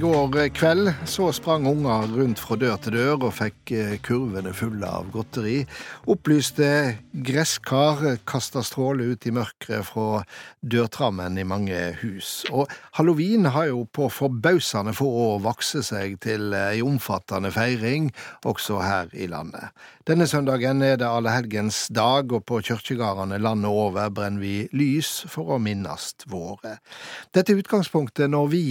går kveld så sprang unger rundt fra dør til dør og fikk eh, kurvene fulle av godteri. Opplyste gresskar kasta stråler ut i mørket fra dørtrammen i mange hus. Og halloween har jo på forbausende få år vokse seg til ei omfattende feiring også her i landet. Denne søndagen er det allehelgens dag, og på kirkegårdene landet over brenner vi lys for å minnes våre. Dette er utgangspunktet når vi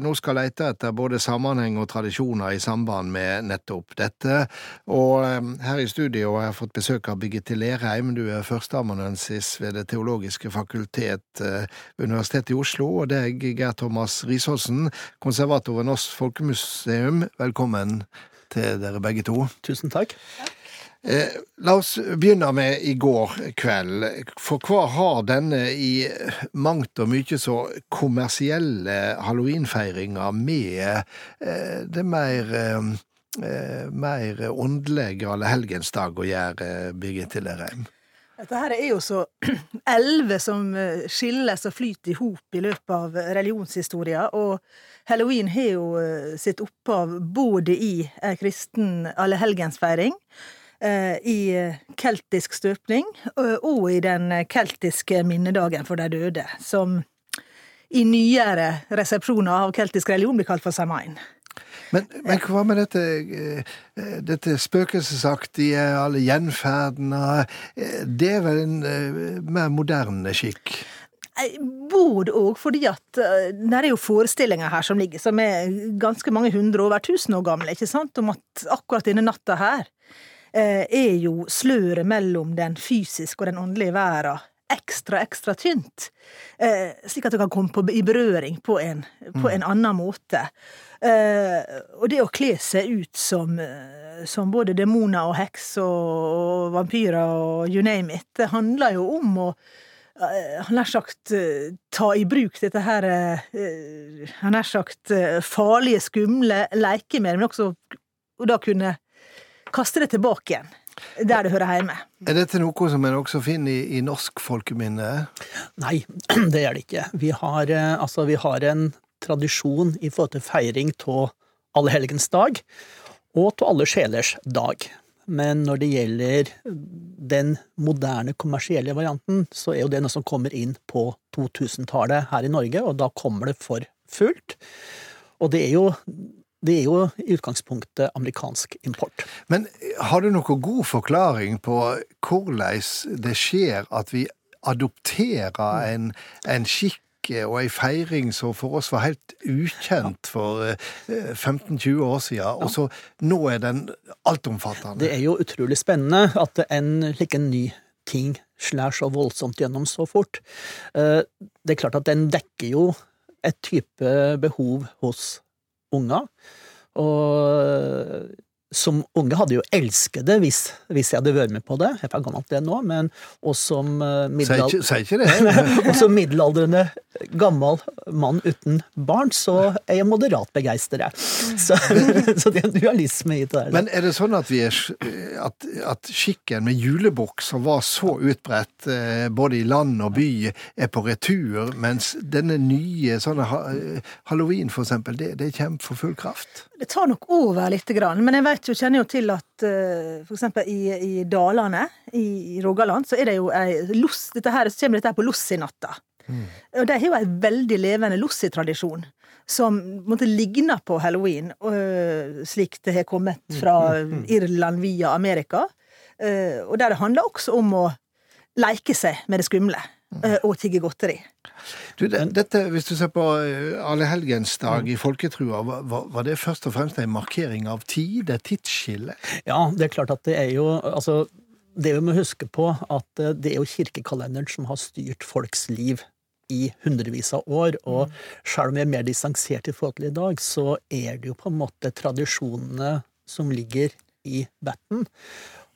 nå skal lete etter både sammenheng og tradisjoner i samband med nettopp dette. Og eh, her i studio har jeg fått besøk av Birgitte Lerheim. Du er førsteamanuensis ved Det teologiske fakultet ved eh, Universitetet i Oslo. Og deg, Geir Thomas Risåsen, konservator ved Norsk Folkemuseum. Velkommen til dere begge to. Tusen takk. Eh, la oss begynne med i går kveld. For hva har denne i mangt og mye så kommersielle halloweenfeiringa med eh, det mer, eh, mer åndelige allehelgensdag å gjøre, Birgitte Lerheim? Dette her er jo så elleve som skilles og flyter i hop i løpet av religionshistoria, og halloween har jo sitt opphav både i kristen allehelgensfeiring, Eh, i keltisk støpning og i den keltiske minnedagen for de døde, som i nyere resepsjoner av keltisk religion blir kalt for samain. Men, men, hva med dette, eh, dette spøkelsesaktige, alle gjenferdene? Eh, det er vel en mer moderne skikk? Både òg, fordi at det er jo forestillinger her som ligger, som er ganske mange hundre, over tusen år gamle, ikke sant, om at akkurat denne natta her Eh, er jo sløret mellom den fysiske og den åndelige verden ekstra, ekstra tynt. Eh, slik at det kan komme på, i berøring på en, på en annen måte. Eh, og det å kle seg ut som, som både demoner og heks og, vampyrer og you name it, det handler jo om å han nær sagt ta i bruk dette her Han nær sagt farlige, skumle lekemed, men også og da kunne kaste det tilbake igjen. Der det hører hjemme. Er dette noe som en også finner i, i norsk folkeminne? Nei, det er det ikke. Vi har, eh, altså, vi har en tradisjon i forhold til feiring av Allehelgens dag og av Alle sjelers dag. Men når det gjelder den moderne kommersielle varianten, så er jo det noe som kommer inn på 2000-tallet her i Norge, og da kommer det for fullt. Og det er jo det er jo i utgangspunktet amerikansk import. Men har du noen god forklaring på hvordan det skjer at vi adopterer en, en skikk og ei feiring som for oss var helt ukjent for 15-20 eh, år siden, og så nå er den altomfattende. Det er jo utrolig spennende at en slik en ny ting slår så voldsomt gjennom så fort. Eh, det er klart at den dekker jo et type behov hos unger. Og som unge hadde jo elsket det hvis, hvis, jeg hadde vært med på det. Jeg er gammelt det nå, men og som middelald... Ikke det. og som middelaldrende gammel mann uten barn, så er jeg moderat begeistret. Så, så, det er en dualisme i det der. Men er det sånn at, er, at, at skikken med julebukk, som var så utbredt eh, både i land og by, er på retur, mens denne nye sånne halloween, for eksempel, det, det kommer for full kraft? Det tar nok over litt, men jeg vet jo, kjenner jo til at f.eks. for eksempel i, i Dalane, i, Rogaland, så er det jo ei loss Dette her, så kommer dette her på lossinatta. Mm. Og de har jo en veldig levende lossitradisjon som måtte ligne på halloween, uh, slik det har kommet fra mm, mm, Irland via Amerika. Uh, og der det handler også om å leke seg med det skumle. Og tigge godteri. Du, dette, Hvis du ser på eh, allehelgensdag mm. i folketrua, var, var, det først og fremst en markering av tid? Et tidsskille? Ja, det er klart at det er jo altså, Det vi må huske på, at det er jo kirkekalenderen som har styrt folks liv i hundrevis av år, og sjøl selv om vi er mer distansert i forhold til i dag, så er det jo på en måte tradisjonene som ligger i betten.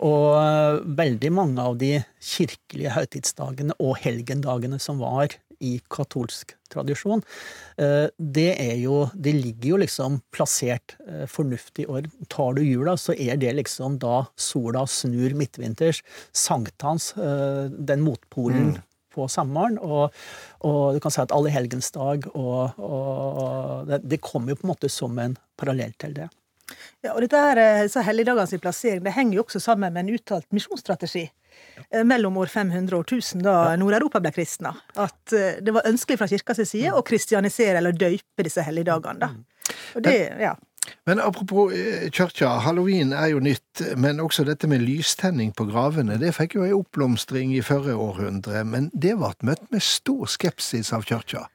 Og eh, veldig mange av de kirkelige høytidsdagene og helgendagene som var i katolsk tradisjon, eh, det er jo De ligger jo liksom plassert eh, fornuftig år. Tar du jula, så er det liksom da sola snur midtvinters. Sankthans, den motpolen mm. På sommeren. Og, og du kan si at allehelgensdag og, og det, det kommer jo på en måte som en parallell til det. Ja, og dette her, eh, så Helligdagenes plassering det henger jo også sammen med en uttalt misjonsstrategi. Ja. mellom år 500 og 1000, da Nord-Europa ble kristna. At eh, det var ønskelig fra kirkas side å kristianisere eller døype disse helligdagene. da. Og det, ja. Men apropos kirka, halloween er jo nytt, men også dette med lystenning på gravene, det fikk jo ei oppblomstring i forrige århundre, men det ble møtt med stor skepsis av kirka.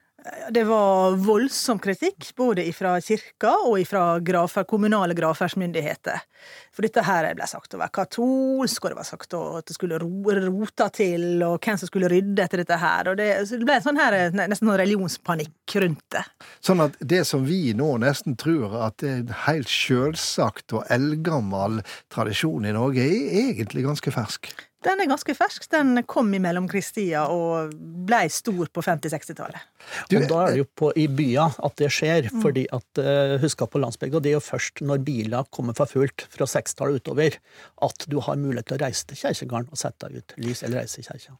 Det var voldsom kritikk, både fra kirka og fra grafer, kommunale gravferdsmyndigheter. For dette her ble sagt å være katolsk, og det var sagt at det skulle rota til, og hvem som skulle rydde etter dette her. Og det, det ble sånn her, nesten noen religionspanikk rundt det. Sånn at det som vi nå nesten tror at det er en helt sjølsagt og eldgammel tradisjon i Norge, er egentlig ganske fersk? Den er ganske fersk. Den kom i mellomkrigstida og blei stor på 50-60-tallet. Og da er det jo på, i bya at det skjer, mm. fordi at uh, husk på landsbygda, det er jo først når biler kommer for fullt fra 60-tallet utover, at du har mulighet til å reise til kirkegården og sette ut lys, eller reise i kirka.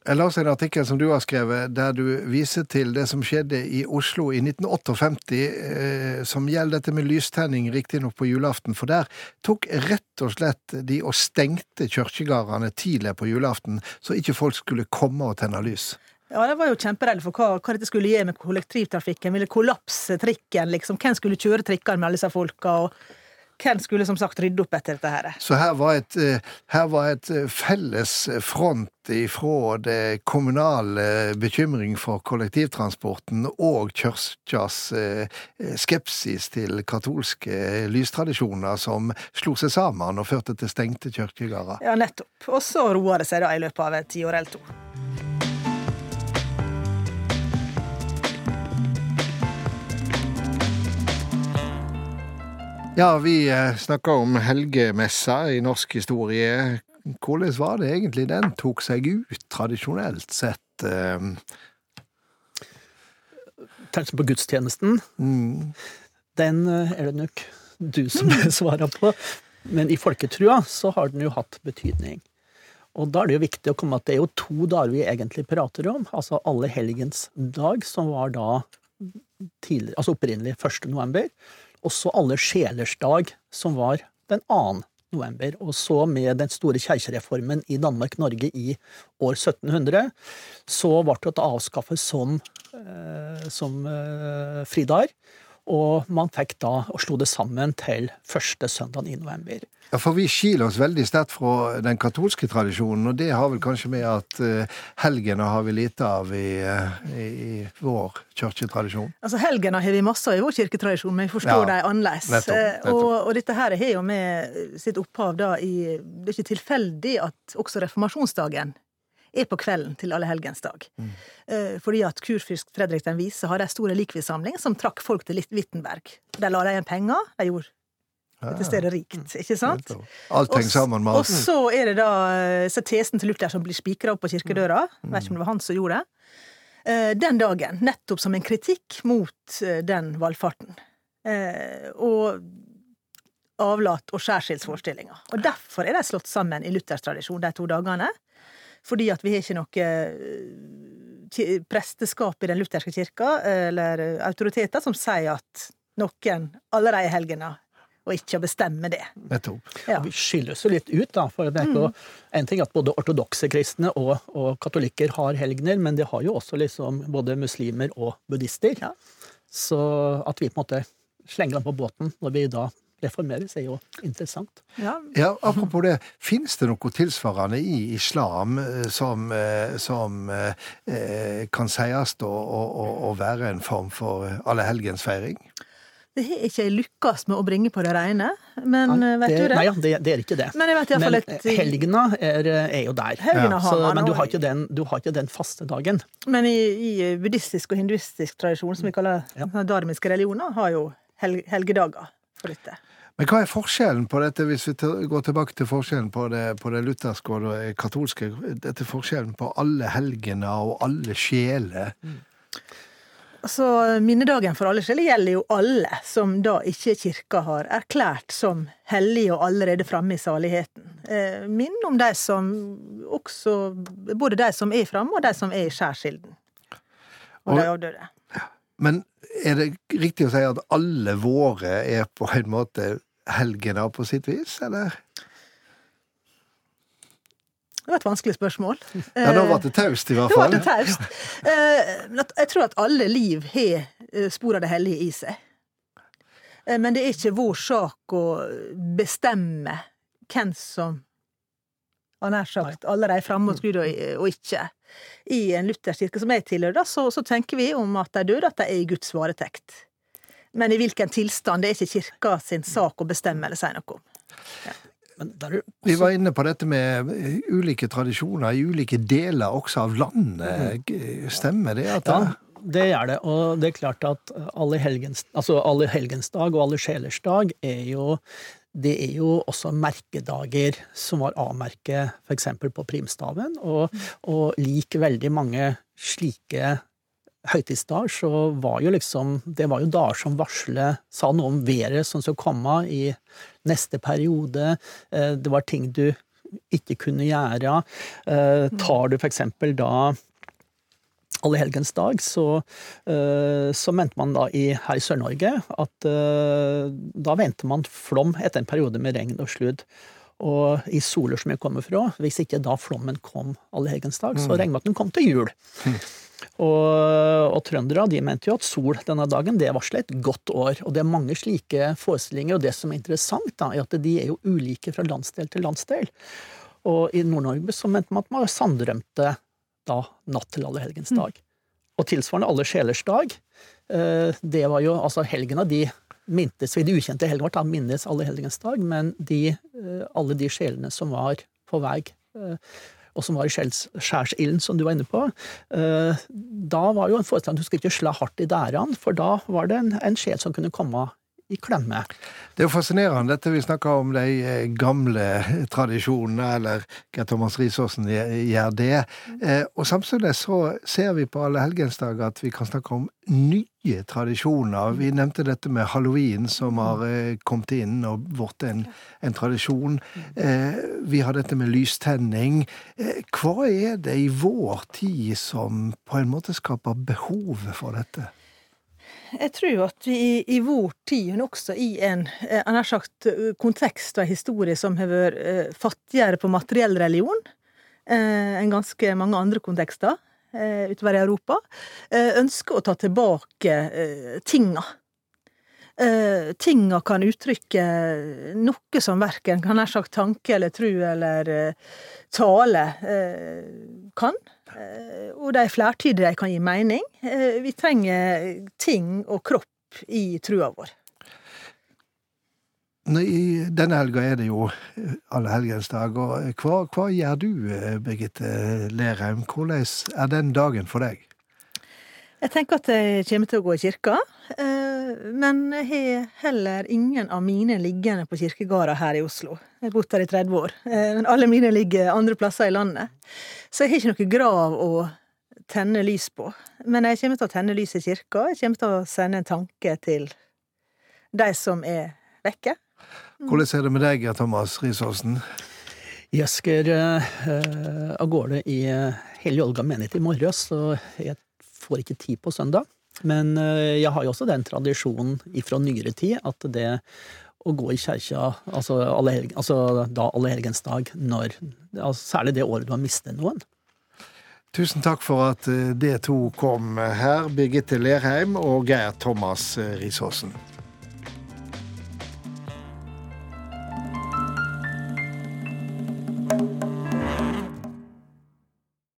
Jeg las en artikkel som du har skrevet, der du viser til det som skjedde i Oslo i 1958, eh, som gjelder dette med lystenning, riktignok på julaften. For der tok rett og slett de og stengte kirkegårdene tidlig på julaften, så ikke folk skulle komme og tenne lys. Ja, det var jo kjemperedde for hva, hva, dette skulle gjøre med kollektivtrafikken. Ville kollapse trikken, liksom. Hvem skulle kjøre trikkene med alle disse folka? og hvem skulle som sagt rydde opp etter dette her? Så her var et, eh, her var et eh, felles front ifra det kommunale bekymring for kollektivtransporten og kirkas eh, skepsis til katolske lystradisjoner som slo seg sammen og førte til stengte kirkegårder. Ja, nettopp. Og så roa det seg da i løpet av et tiår eller to. Ja, vi snakker snakka om helgemessa i norsk historie. Hvordan var det egentlig den tok seg ut, tradisjonelt sett? Tenkte på gudstjenesten. Mm. Den eh, er det nok du som svarer på. Men i folketrua så har den jo hatt betydning. Og da er det jo viktig å komme at det er jo to dager vi egentlig prater om. Altså alle helgens dag, som var da tidligere, altså opprinnelig 1. november også alle sjelers dag, som var den 2. november. Og så med den store keiserreformen i Danmark-Norge i år 1700, så ble det avskaffet som, eh, som eh, fridager. Og man fikk da, og slo det sammen til første søndag i november. Ja, For vi skiler oss veldig sterkt fra den katolske tradisjonen, og det har vel kanskje med at helgener helgene har vi lite av i, i, i vår kirketradisjon? Altså Helgene har vi masse av i vår kirketradisjon, men vi forstår ja, dem annerledes. Nettopp, eh, nettopp. Og, og, dette her har jo med sitt opphav da i Det er ikke tilfeldig at også reformasjonsdagen er på kvelden til allehelgensdag. Mm. Fordi at kurfyrst Fredrik den vise har ei stor likvidssamling som trakk folk til Wittenberg. Der la de igjen penger. De gjorde dette stedet rikt, ikke sant? Alt henger sammen med alt. Og så er det da eh, så tesen til Luther som blir spikra opp på kirkedøra. Mm. Vet ikke om det var han som gjorde det. Eh, den dagen, nettopp som en kritikk mot eh, den valgfarten. Og avlat- og skjærsildsforestillinga. Og derfor er de slått sammen i Luthers tradisjon, de to dagene. Fordi at vi har ikke noe presteskap i den lutherske kirka, eller autoriteter, som sier at noen allerede i helgene og ikke å bestemme det. Ja. Vi skiller oss jo litt ut, da. For det er ikke mm. en ting at både ortodokse kristne og, og, katolikker har helgener, men det har jo også liksom både muslimer og buddhister. Ja. Så at vi på en måte slenger dem på båten når vi da reformeres, er jo interessant. Ja, ja Apropos det, fins det noe tilsvarende i islam eh, som, eh, som eh, kan sies å, å, å, være en form for allehelgensfeiring? Det har ikke jeg lykkes med å bringe på det rene, men nei, vet det, du det? Nei, ja, det, det, er ikke det. Men, jeg men et, helgena er, er, jo der. Ja. Så, men du har, den, du har, ikke den, faste dagen. Men i, i buddhistisk og hinduistisk tradisjon, som vi kaller ja. dharmiske religioner, har jo helgedager for dette. Men hva er forskjellen på dette, hvis vi går tilbake til forskjellen på det, på det lutherske og det katolske? Dette forskjellen på alle helgene og alle sjeler? Mm. Så minnedagen for alle sjeler gjelder jo alle som da ikke kirka har erklært som hellige og allerede framme i saligheten. Eh, Minn om de som også Både de som er framme, og de som er i skjærsilden. Og, Og- de avdøde. Men er det riktig å si at alle våre er på en måte helgener på sitt vis, eller? Det var et vanskelig spørsmål. Ja, Eh, ble det taust, i hvert Da var fall. det taust. Eh, men Jeg tror at alle liv har eh, spor av det hellige i seg. Eh, Men det er ikke vår sak å bestemme hvem som har nær sagt alle de framme hos Gud og, og ikke. I en luthersk kirke som jeg tilhører, så, så tenker vi om at de døde, at de er i Guds varetekt. Men i hvilken tilstand, det er ikke kirka sin sak å bestemme eller si noe om. Men der er Vi var inne på dette med eh, ulike tradisjoner i ulike deler også av landet. Stemmer det? At ja, det gjør det. Og det er klart at alle helgens, altså alle helgens dag og alle sjelers dag er jo det er jo også merkedager som var A-merket f.eks. på primstaven, og, og lik veldig mange slike høytidsdager, så var jo liksom Det var jo dager som varslet Sa noe om været som skulle komme i neste periode. Eh, Det var ting du ikke kunne gjøre. Eh, Tar du for eksempel da Allehelgens dag, så, eh, så mente man da i, her i Sør-Norge at da venter man flom etter en periode med regn og sludd. Og i soler som jeg kommer fra, hvis ikke da flommen kom allehelgens dag, så regner man at den kom til jul. Og, og trøndere de mente jo at sol denne dagen det varsler et godt år. Og det er mange slike forestillinger, og det som er interessant, da, er at de er jo ulike fra landsdel til landsdel. Og i Nord-Norge så mente man at man sanndrømte da natt til allehelgens dag. Og tilsvarende Alle sjelers dag. eh, Det var jo altså helgena de mintes ved de ukjente helgen vårt, da minnes allehelgens dag, men de, eh, alle de sjelene som var på vei, eh, og som var i skjærsilden, som du var inne på, eh, da var jo en forestilling at du skulle ikke slå hardt i dærene, for da var det en, en sjel som kunne komme i klemme. Det er jo fascinerende dette vi snakker om de eh, gamle tradisjonene, eller hva Thomas Risaasen gjør det. Eh, Og samtidig så ser vi på alle helgensdager at vi kan snakke om nye tradisjoner. Vi nevnte dette med halloween som har eh, kommet inn og blitt en, en tradisjon. Vi har dette med lystenning. Hva er det i vår tid som på en måte skaper behovet for dette? Jeg tror at vi i, vår tid, men også i en eh, nær sagt eh, kontekst og en historie som har vært eh, fattigere på materiell religion enn ganske mange andre kontekster utover i Europa, ønsker å ta tilbake tinga. Eh, tinga kan uttrykke noe som verken kan nær sagt tanke eller tru eller eh, tale eh, kan. Eh, og de er flertydige, de kan gi mening. Eh, vi trenger ting og kropp i trua vår. I denne helga er det jo eh, allehelgensdag, og hva, hva gjør du, Birgitte Lerheim? Hvordan er den dagen for deg? Jeg tenker at jeg kommer til å gå i kirka, men jeg har heller ingen av mine liggende på kirkegårda her i Oslo. Jeg har bodd her i 30 år, eh, men alle mine ligger andre plasser i landet. Så jeg har ikke noe grav å tenne lys på. Men jeg kommer til å tenne lys i kirka, jeg kommer til å sende en tanke til de som er vekke. Hvordan er det med deg, Thomas Risaasen? Jeg skal eh, av gårde i Hellig Olga menighet i morges, så jeg får ikke tid på søndag. Men eh, jeg har jo også den tradisjonen ifra nyere tid at det å gå i kjerka, altså, alle altså da allehelgensdag, når altså, Særlig det året du har mistet noen. Tusen takk for at eh, det to kom her, Birgitte Lerheim og Geir Thomas eh, Risaasen.